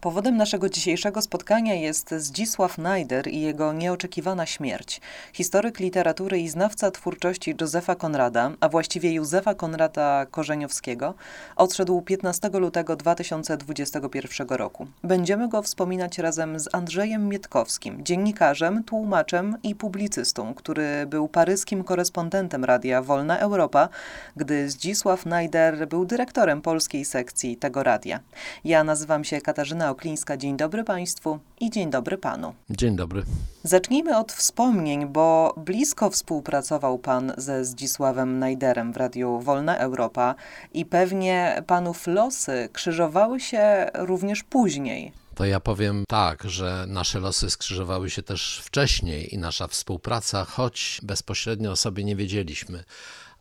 Powodem naszego dzisiejszego spotkania jest Zdzisław Najder i jego nieoczekiwana śmierć. Historyk literatury i znawca twórczości Józefa Konrada, a właściwie Józefa Konrada Korzeniowskiego, odszedł 15 lutego 2021 roku. Będziemy go wspominać razem z Andrzejem Mietkowskim, dziennikarzem, tłumaczem i publicystą, który był paryskim korespondentem radia Wolna Europa, gdy Zdzisław Najder był dyrektorem polskiej sekcji tego radia. Ja nazywam się Katarzyna Oklińska. Dzień dobry Państwu i dzień dobry Panu. Dzień dobry. Zacznijmy od wspomnień, bo blisko współpracował Pan ze Zdzisławem Najderem w Radiu Wolna Europa i pewnie Panów losy krzyżowały się również później. To ja powiem tak, że nasze losy skrzyżowały się też wcześniej i nasza współpraca, choć bezpośrednio o sobie nie wiedzieliśmy.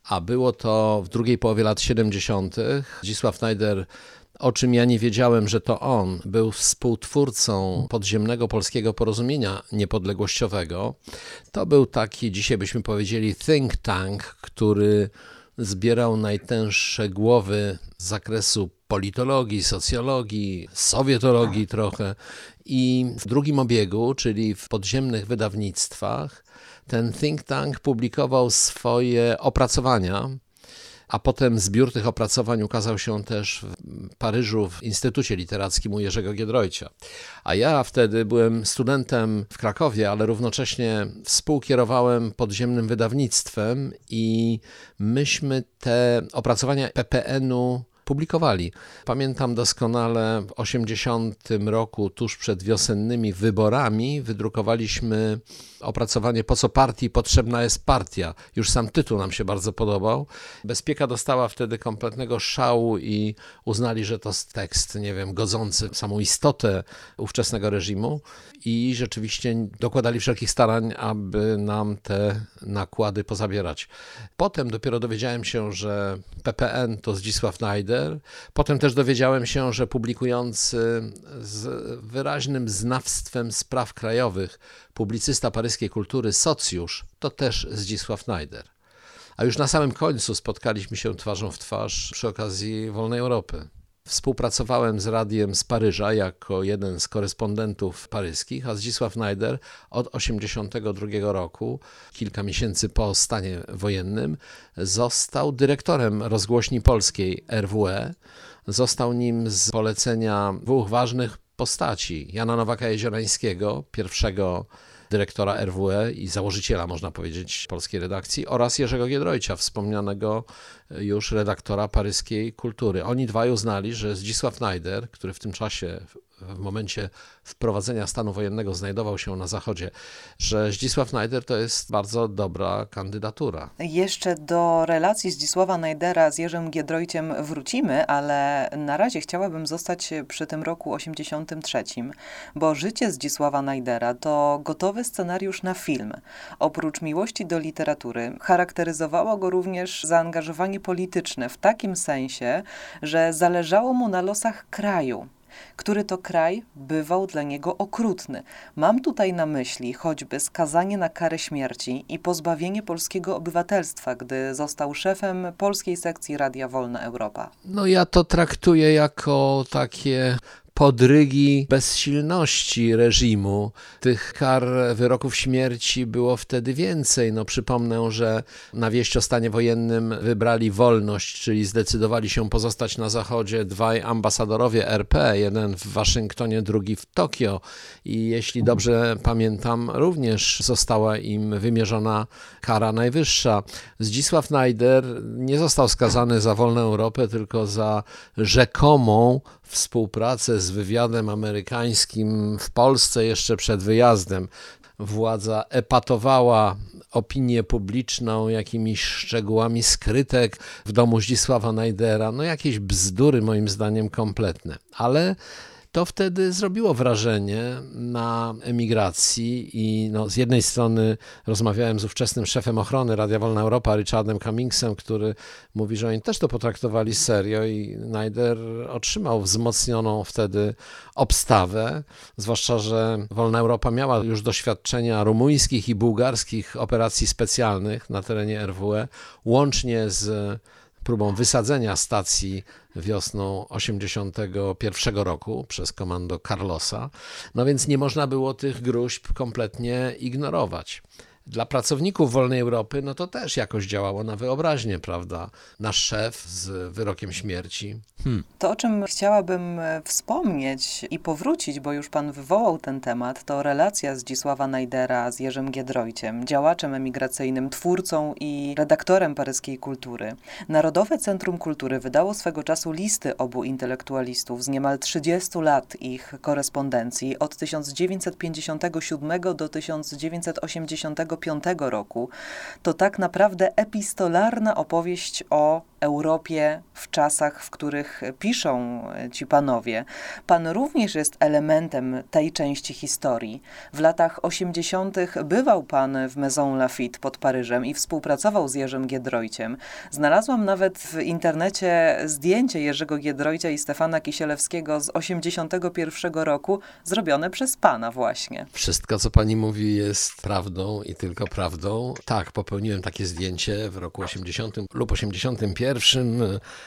A było to w drugiej połowie lat 70. Zdzisław Najder o czym ja nie wiedziałem, że to on był współtwórcą podziemnego polskiego porozumienia niepodległościowego. To był taki, dzisiaj byśmy powiedzieli, think tank, który zbierał najtęższe głowy z zakresu politologii, socjologii, sowietologii trochę. I w drugim obiegu, czyli w podziemnych wydawnictwach, ten think tank publikował swoje opracowania a potem zbiór tych opracowań ukazał się też w Paryżu w Instytucie Literackim u Jerzego Giedroycia. A ja wtedy byłem studentem w Krakowie, ale równocześnie współkierowałem podziemnym wydawnictwem i myśmy te opracowania PPN-u publikowali. Pamiętam doskonale w 80 roku, tuż przed wiosennymi wyborami, wydrukowaliśmy opracowanie Po co partii potrzebna jest partia. Już sam tytuł nam się bardzo podobał. Bezpieka dostała wtedy kompletnego szału i uznali, że to tekst, nie wiem, godzący w samą istotę ówczesnego reżimu i rzeczywiście dokładali wszelkich starań, aby nam te nakłady pozabierać. Potem dopiero dowiedziałem się, że PPN to Zdzisław Najder. Potem też dowiedziałem się, że publikujący z wyraźnym znawstwem spraw krajowych publicysta paryskiej kultury, socjusz, to też Zdzisław Najder. A już na samym końcu spotkaliśmy się twarzą w twarz przy okazji Wolnej Europy. Współpracowałem z radiem z Paryża jako jeden z korespondentów paryskich, a Zdzisław Najder od 1982 roku, kilka miesięcy po stanie wojennym, został dyrektorem rozgłośni polskiej RWE. Został nim z polecenia dwóch ważnych postaci: Jana Nowaka-Jeziorańskiego, pierwszego dyrektora RWE i założyciela, można powiedzieć, polskiej redakcji, oraz Jerzego Giedroycia, wspomnianego już redaktora paryskiej kultury. Oni dwaj uznali, że Zdzisław Najder, który w tym czasie w momencie wprowadzenia stanu wojennego znajdował się na zachodzie, że Zdzisław Najder to jest bardzo dobra kandydatura. Jeszcze do relacji Zdzisława Najdera z Jerzym Giedroyciem wrócimy, ale na razie chciałabym zostać przy tym roku 83, bo życie Zdzisława Najdera to gotowy scenariusz na film. Oprócz miłości do literatury charakteryzowało go również zaangażowanie polityczne w takim sensie, że zależało mu na losach kraju który to kraj bywał dla niego okrutny. Mam tutaj na myśli choćby skazanie na karę śmierci i pozbawienie polskiego obywatelstwa, gdy został szefem polskiej sekcji Radia Wolna Europa. No ja to traktuję jako takie podrygi bezsilności reżimu. Tych kar wyroków śmierci było wtedy więcej. No, przypomnę, że na wieść o stanie wojennym wybrali wolność, czyli zdecydowali się pozostać na zachodzie dwaj ambasadorowie RP, jeden w Waszyngtonie, drugi w Tokio. I jeśli dobrze pamiętam, również została im wymierzona kara najwyższa. Zdzisław Najder nie został skazany za wolną Europę, tylko za rzekomą współpracę z wywiadem amerykańskim w Polsce jeszcze przed wyjazdem. Władza epatowała opinię publiczną jakimiś szczegółami skrytek w domu Zdzisława Najdera. No jakieś bzdury moim zdaniem kompletne. Ale to wtedy zrobiło wrażenie na emigracji i no, z jednej strony rozmawiałem z ówczesnym szefem ochrony Radia Wolna Europa, Richardem Cummingsem, który mówi, że oni też to potraktowali serio i Najder otrzymał wzmocnioną wtedy obstawę, zwłaszcza, że Wolna Europa miała już doświadczenia rumuńskich i bułgarskich operacji specjalnych na terenie RWE, łącznie z próbą wysadzenia stacji wiosną 81 roku przez komando Carlosa. No więc nie można było tych gruźb kompletnie ignorować. Dla pracowników wolnej Europy, no to też jakoś działało na wyobraźnię, prawda? Nasz szef z wyrokiem śmierci. Hmm. To, o czym chciałabym e, wspomnieć i powrócić, bo już pan wywołał ten temat, to relacja Zdzisława Najdera z Jerzym Giedroyciem, działaczem emigracyjnym, twórcą i redaktorem paryskiej kultury. Narodowe Centrum Kultury wydało swego czasu listy obu intelektualistów z niemal 30 lat ich korespondencji od 1957 do 1985 roku, to tak naprawdę epistolarna opowieść o Europie w czasach, w których piszą ci panowie. Pan również jest elementem tej części historii. W latach 80. bywał pan w Maison Lafitte pod Paryżem i współpracował z Jerzym Giedroyciem. Znalazłam nawet w internecie zdjęcie Jerzego Giedroycia i Stefana Kisielewskiego z 81 roku, zrobione przez pana właśnie. Wszystko, co pani mówi, jest prawdą i tylko prawdą. Tak, popełniłem takie zdjęcie w roku 80 lub 81.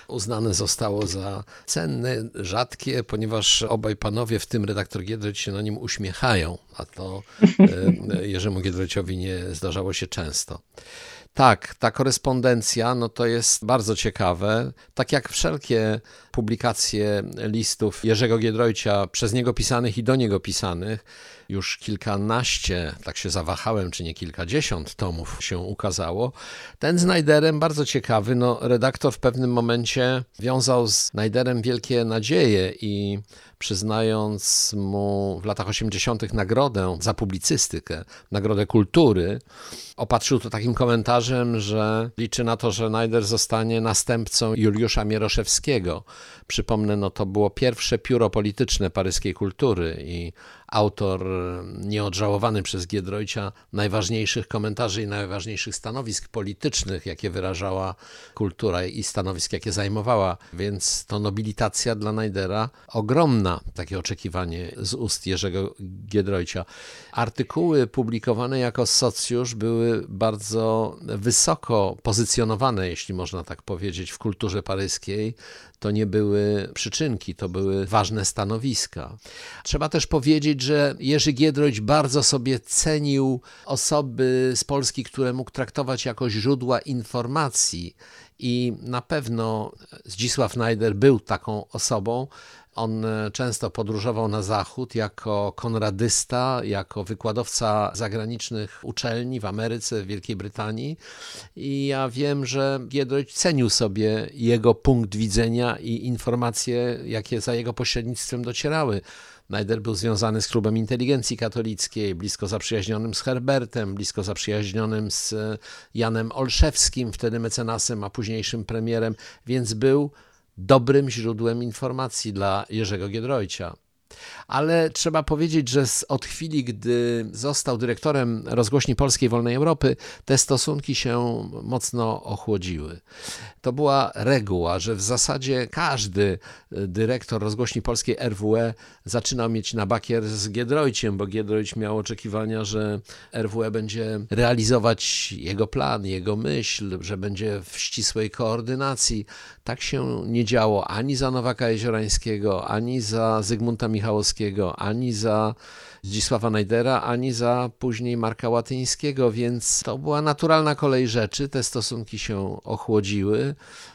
Uznane zostało za cenne, rzadkie, ponieważ obaj panowie, w tym redaktor Giedroć, się na nim uśmiechają, a to e, Jerzemu Giedroyciowi nie zdarzało się często. Tak, ta korespondencja, no to jest bardzo ciekawe. Tak jak wszelkie publikacje listów Jerzego Giedroycia, przez niego pisanych i do niego pisanych, już kilkanaście, tak się zawahałem, czy nie kilkadziesiąt tomów się ukazało. Ten z Najderem bardzo ciekawy. No, redaktor w pewnym momencie wiązał z Najderem wielkie nadzieje i przyznając mu w latach 80. nagrodę za publicystykę, nagrodę kultury, opatrzył to takim komentarzem, że liczy na to, że Najder zostanie następcą Juliusza Mieroszewskiego. Przypomnę, no to było pierwsze pióro polityczne paryskiej kultury i autor nieodżałowany przez Giedroycia najważniejszych komentarzy i najważniejszych stanowisk politycznych, jakie wyrażała kultura i stanowisk, jakie zajmowała. Więc to nobilitacja dla Najdera ogromna, takie oczekiwanie z ust Jerzego Giedroycia. Artykuły publikowane jako socjusz były bardzo wysoko pozycjonowane, jeśli można tak powiedzieć, w kulturze paryskiej to nie były przyczynki, to były ważne stanowiska. Trzeba też powiedzieć, że Jerzy Giedroyć bardzo sobie cenił osoby z Polski, które mógł traktować jako źródła informacji i na pewno Zdzisław Najder był taką osobą. On często podróżował na zachód jako konradysta, jako wykładowca zagranicznych uczelni w Ameryce, w Wielkiej Brytanii. I ja wiem, że Giedroyć cenił sobie jego punkt widzenia i informacje, jakie za jego pośrednictwem docierały. Najder był związany z klubem inteligencji katolickiej, blisko zaprzyjaźnionym z Herbertem, blisko zaprzyjaźnionym z Janem Olszewskim, wtedy mecenasem, a późniejszym premierem, więc był dobrym źródłem informacji dla Jerzego Giedroycia. Ale trzeba powiedzieć, że od chwili, gdy został dyrektorem rozgłośni Polskiej Wolnej Europy, te stosunki się mocno ochłodziły. To była reguła, że w zasadzie każdy dyrektor rozgłośni polskiej RWE zaczynał mieć na bakier z Giedroyciem, bo Giedroyć miał oczekiwania, że RWE będzie realizować jego plan, jego myśl, że będzie w ścisłej koordynacji. Tak się nie działo ani za Nowaka Jeziorańskiego, ani za Zygmunta Michałowskiego, ani za Zdzisława Najdera, ani za później Marka Łatyńskiego, więc to była naturalna kolej rzeczy. Te stosunki się ochłodziły.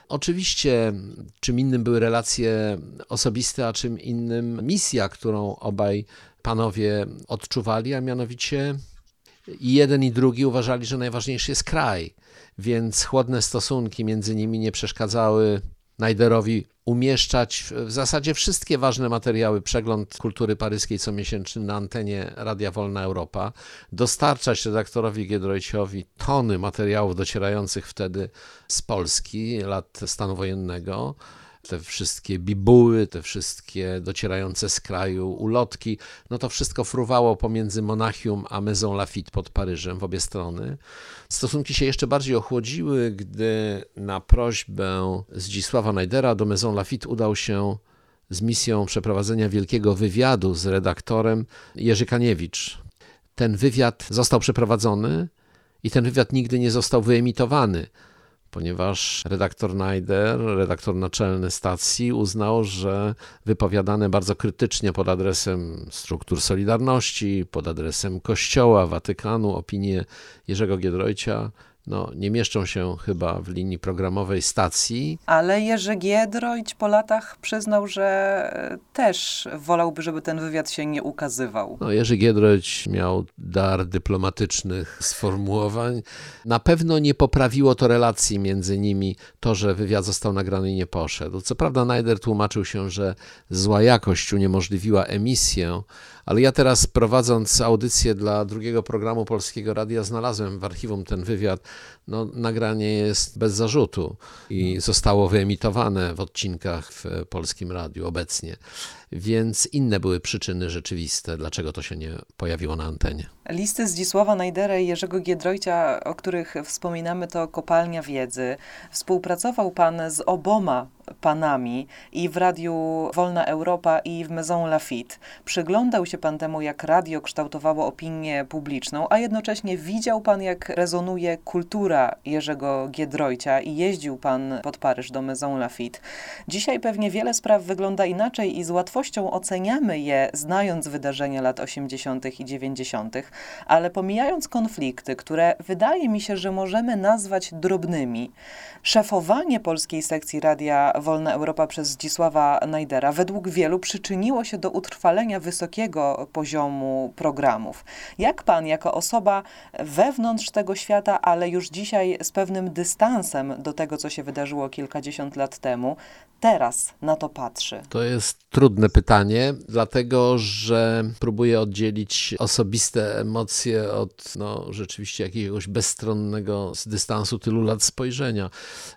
Oczywiście, czym innym były relacje osobiste, a czym innym misja, którą obaj panowie odczuwali, a mianowicie i jeden i drugi uważali, że najważniejszy jest kraj, więc chłodne stosunki między nimi nie przeszkadzały Najderowi umieszczać w zasadzie wszystkie ważne materiały, przegląd kultury paryskiej comiesięczny na antenie Radia Wolna Europa, dostarczać redaktorowi Giedroyciowi tony materiałów docierających wtedy z Polski, lat stanu wojennego, te wszystkie bibuły, te wszystkie docierające z kraju ulotki, no to wszystko fruwało pomiędzy Monachium a Maison Lafitte pod Paryżem w obie strony. Stosunki się jeszcze bardziej ochłodziły, gdy na prośbę Zdzisława Najdera do Maison Lafitte udał się z misją przeprowadzenia wielkiego wywiadu z redaktorem Jerzy Kaniewicz. Ten wywiad został przeprowadzony i ten wywiad nigdy nie został wyemitowany ponieważ redaktor Najder, redaktor naczelny stacji, uznał, że wypowiadane bardzo krytycznie pod adresem struktur Solidarności, pod adresem Kościoła, Watykanu opinie Jerzego Giedroycia no, nie mieszczą się chyba w linii programowej stacji. Ale Jerzy Giedroyć po latach przyznał, że też wolałby, żeby ten wywiad się nie ukazywał. No, Jerzy Giedroyć miał dar dyplomatycznych sformułowań. Na pewno nie poprawiło to relacji między nimi to, że wywiad został nagrany i nie poszedł. Co prawda Najder tłumaczył się, że zła jakość uniemożliwiła emisję, ale ja teraz prowadząc audycję dla drugiego programu Polskiego Radia znalazłem w archiwum ten wywiad. No, nagranie jest bez zarzutu i zostało wyemitowane w odcinkach w Polskim Radiu obecnie. Więc inne były przyczyny rzeczywiste, dlaczego to się nie pojawiło na antenie. Listy Zdzisława Najdera i Jerzego Giedroycia, o których wspominamy, to kopalnia wiedzy. Współpracował pan z oboma panami i w Radiu Wolna Europa i w Maison Lafitte. Przyglądał się pan temu, jak radio kształtowało opinię publiczną, a jednocześnie widział pan, jak rezonuje kultura Jerzego Giedroycia i jeździł pan pod Paryż do Maison Lafitte. Dzisiaj pewnie wiele spraw wygląda inaczej i z łatwością oceniamy je, znając wydarzenia lat 80. i 90., ale pomijając konflikty, które wydaje mi się, że możemy nazwać drobnymi, szefowanie polskiej sekcji Radia Wolna Europa przez Zdzisława Najdera według wielu przyczyniło się do utrwalenia wysokiego poziomu programów. Jak pan, jako osoba wewnątrz tego świata, ale już dzisiaj z pewnym dystansem do tego, co się wydarzyło kilkadziesiąt lat temu, teraz na to patrzy? To jest trudne pytanie, dlatego że próbuję oddzielić osobiste emocje od no, rzeczywiście jakiegoś bezstronnego z dystansu tylu lat spojrzenia.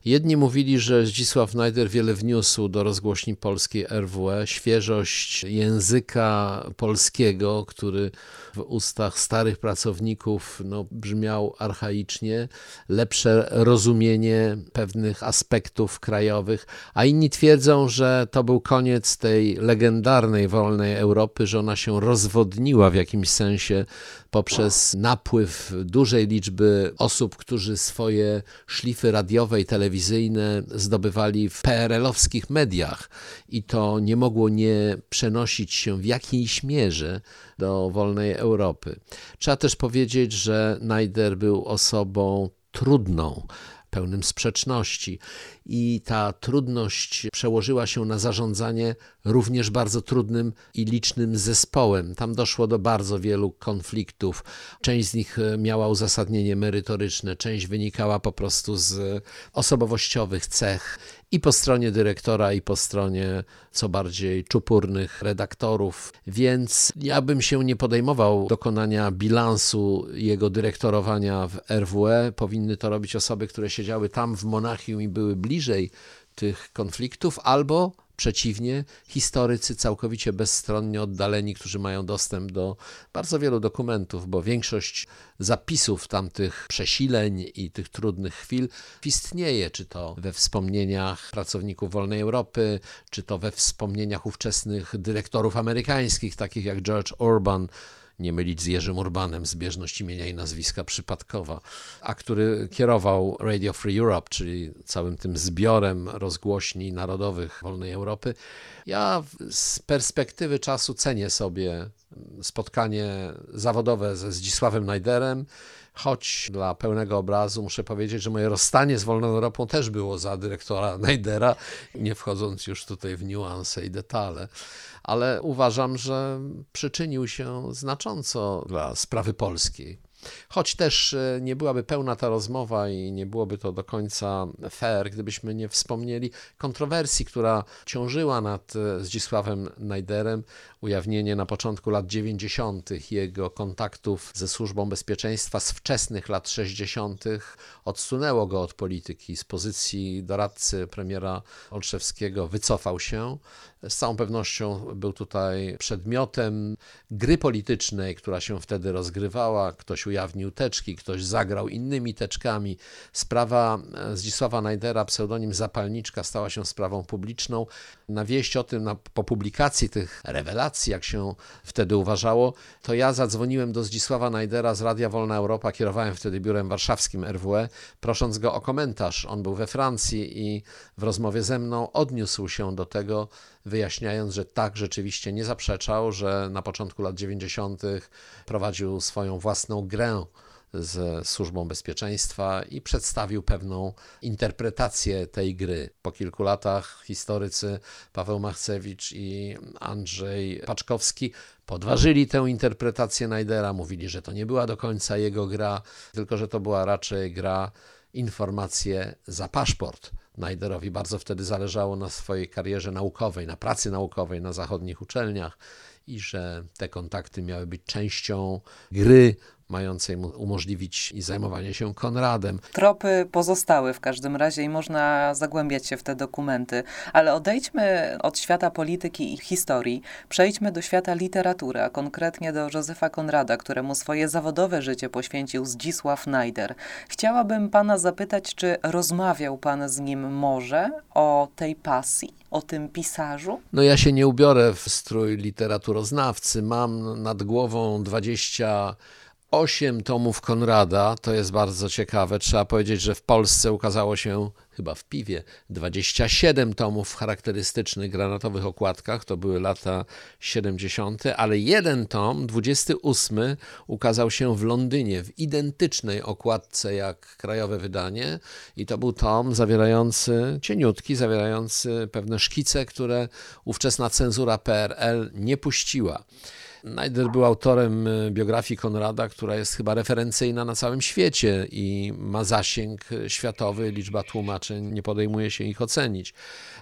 Jedni mówili, że Zdzisław Najder wiele wniósł do rozgłośni polskiej RWE, świeżość języka polskiego, który w ustach starych pracowników no, brzmiał archaicznie, lepsze rozumienie pewnych aspektów krajowych, a inni twierdzą, że to był koniec tej legendarnej wolnej Europy, że ona się rozwodniła w jakimś sensie poprzez napływ dużej liczby osób, którzy swoje szlify radiowe i telewizyjne zdobywali w PRL-owskich mediach i to nie mogło nie przenosić się w jakiejś mierze do wolnej Europy. Trzeba też powiedzieć, że Najder był osobą trudną, pełnym sprzeczności i ta trudność przełożyła się na zarządzanie również bardzo trudnym i licznym zespołem. Tam doszło do bardzo wielu konfliktów. Część z nich e, miała uzasadnienie merytoryczne, część wynikała po prostu z osobowościowych cech i po stronie dyrektora, i po stronie co bardziej czupurnych redaktorów. Więc ja bym się nie podejmował dokonania bilansu jego dyrektorowania w RWE. Powinny to robić osoby, które siedziały tam w Monachium i były bliżej tych konfliktów, albo Przeciwnie, historycy całkowicie bezstronnie oddaleni, którzy mają dostęp do bardzo wielu dokumentów, bo większość zapisów tamtych przesileń i tych trudnych chwil istnieje, czy to we wspomnieniach pracowników Wolnej Europy, czy to we wspomnieniach ówczesnych dyrektorów amerykańskich, takich jak George Orban, nie mylić z Jerzym Urbanem, zbieżność imienia i nazwiska przypadkowa, a który kierował Radio Free Europe, czyli całym tym zbiorem rozgłośni narodowych wolnej Europy. Ja z perspektywy czasu cenię sobie spotkanie zawodowe ze Zdzisławem Najderem, choć dla pełnego obrazu muszę powiedzieć, że moje rozstanie z Wolną Europą też było za dyrektora Najdera, nie wchodząc już tutaj w niuanse i detale ale uważam, że przyczynił się znacząco dla sprawy polskiej. Choć też e, nie byłaby pełna ta rozmowa i nie byłoby to do końca fair, gdybyśmy nie wspomnieli kontrowersji, która ciążyła nad e, Zdzisławem Najderem. Ujawnienie na początku lat 90. jego kontaktów ze służbą bezpieczeństwa z wczesnych lat 60. odsunęło go od polityki. Z pozycji doradcy premiera Olszewskiego wycofał się. Z całą pewnością był tutaj przedmiotem gry politycznej, która się wtedy rozgrywała. Ktoś ujawnił teczki, ktoś zagrał innymi teczkami. Sprawa e, Zdzisława Najdera, pseudonim Zapalniczka, stała się sprawą publiczną. Na wieść o tym, na, po publikacji tych rewelacji, jak się wtedy uważało, to ja zadzwoniłem do Zdzisława Najdera z Radia Wolna Europa, kierowałem wtedy biurem warszawskim RWE, prosząc go o komentarz. On był we Francji i w rozmowie ze mną odniósł się do tego, wyjaśniając, że tak rzeczywiście nie zaprzeczał, że na początku lat 90. prowadził swoją własną grę z Służbą Bezpieczeństwa i przedstawił pewną interpretację tej gry. Po kilku latach historycy Paweł Machcewicz i Andrzej Paczkowski podważyli tę interpretację Najdera, mówili, że to nie była do końca jego gra, tylko że to była raczej gra informacje za paszport. Najderowi bardzo wtedy zależało na swojej karierze naukowej, na pracy naukowej na zachodnich uczelniach i że te kontakty miały być częścią gry mającej mu umożliwić i zajmowanie się Konradem. Tropy pozostały w każdym razie i można zagłębiać się w te dokumenty, ale odejdźmy od świata polityki i historii, przejdźmy do świata literatury, a konkretnie do Józefa Konrada, któremu swoje zawodowe życie poświęcił Zdzisław Najder. Chciałabym pana zapytać, czy rozmawiał pan z nim może o tej pasji? o tym pisarzu? No ja się nie ubiorę w strój literaturoznawcy. Mam nad głową 20 osiem tomów Konrada, to jest bardzo ciekawe. Trzeba powiedzieć, że w Polsce ukazało się chyba w piwie 27 tomów w charakterystycznych granatowych okładkach, to były lata 70., ale jeden tom, 28, ukazał się w Londynie w identycznej okładce jak krajowe wydanie i to był tom zawierający, cieniutki, zawierający pewne szkice, które ówczesna cenzura PRL nie puściła. Najder był autorem e, biografii Konrada, która jest chyba referencyjna na całym świecie i ma zasięg światowy, liczba tłumaczeń, nie podejmuje się ich ocenić.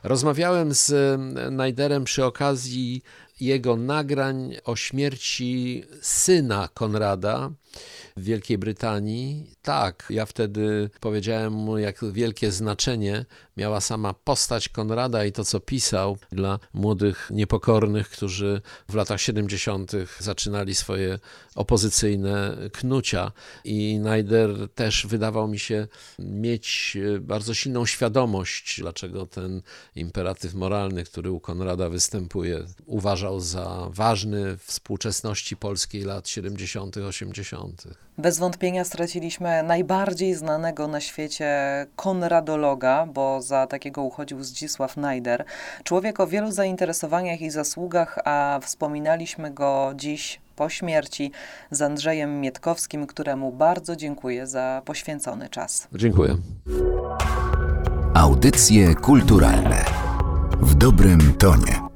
Rozmawiałem z e, Najderem przy okazji jego nagrań o śmierci syna Konrada w Wielkiej Brytanii. Tak, ja wtedy powiedziałem mu, jak wielkie znaczenie miała sama postać Konrada i to, co pisał dla młodych niepokornych, którzy w latach 70. zaczynali swoje opozycyjne knucia. I Najder też wydawał mi się mieć bardzo silną świadomość, dlaczego ten imperatyw moralny, który u Konrada występuje, uważał za ważny w współczesności polskiej lat 70., 80. Bez wątpienia straciliśmy najbardziej znanego na świecie konradologa, bo za takiego uchodził Zdzisław Najder. Człowiek o wielu zainteresowaniach i zasługach, a wspominaliśmy go dziś po śmierci z Andrzejem Mietkowskim, któremu bardzo dziękuję za poświęcony czas. Dziękuję. Audycje kulturalne w dobrym tonie.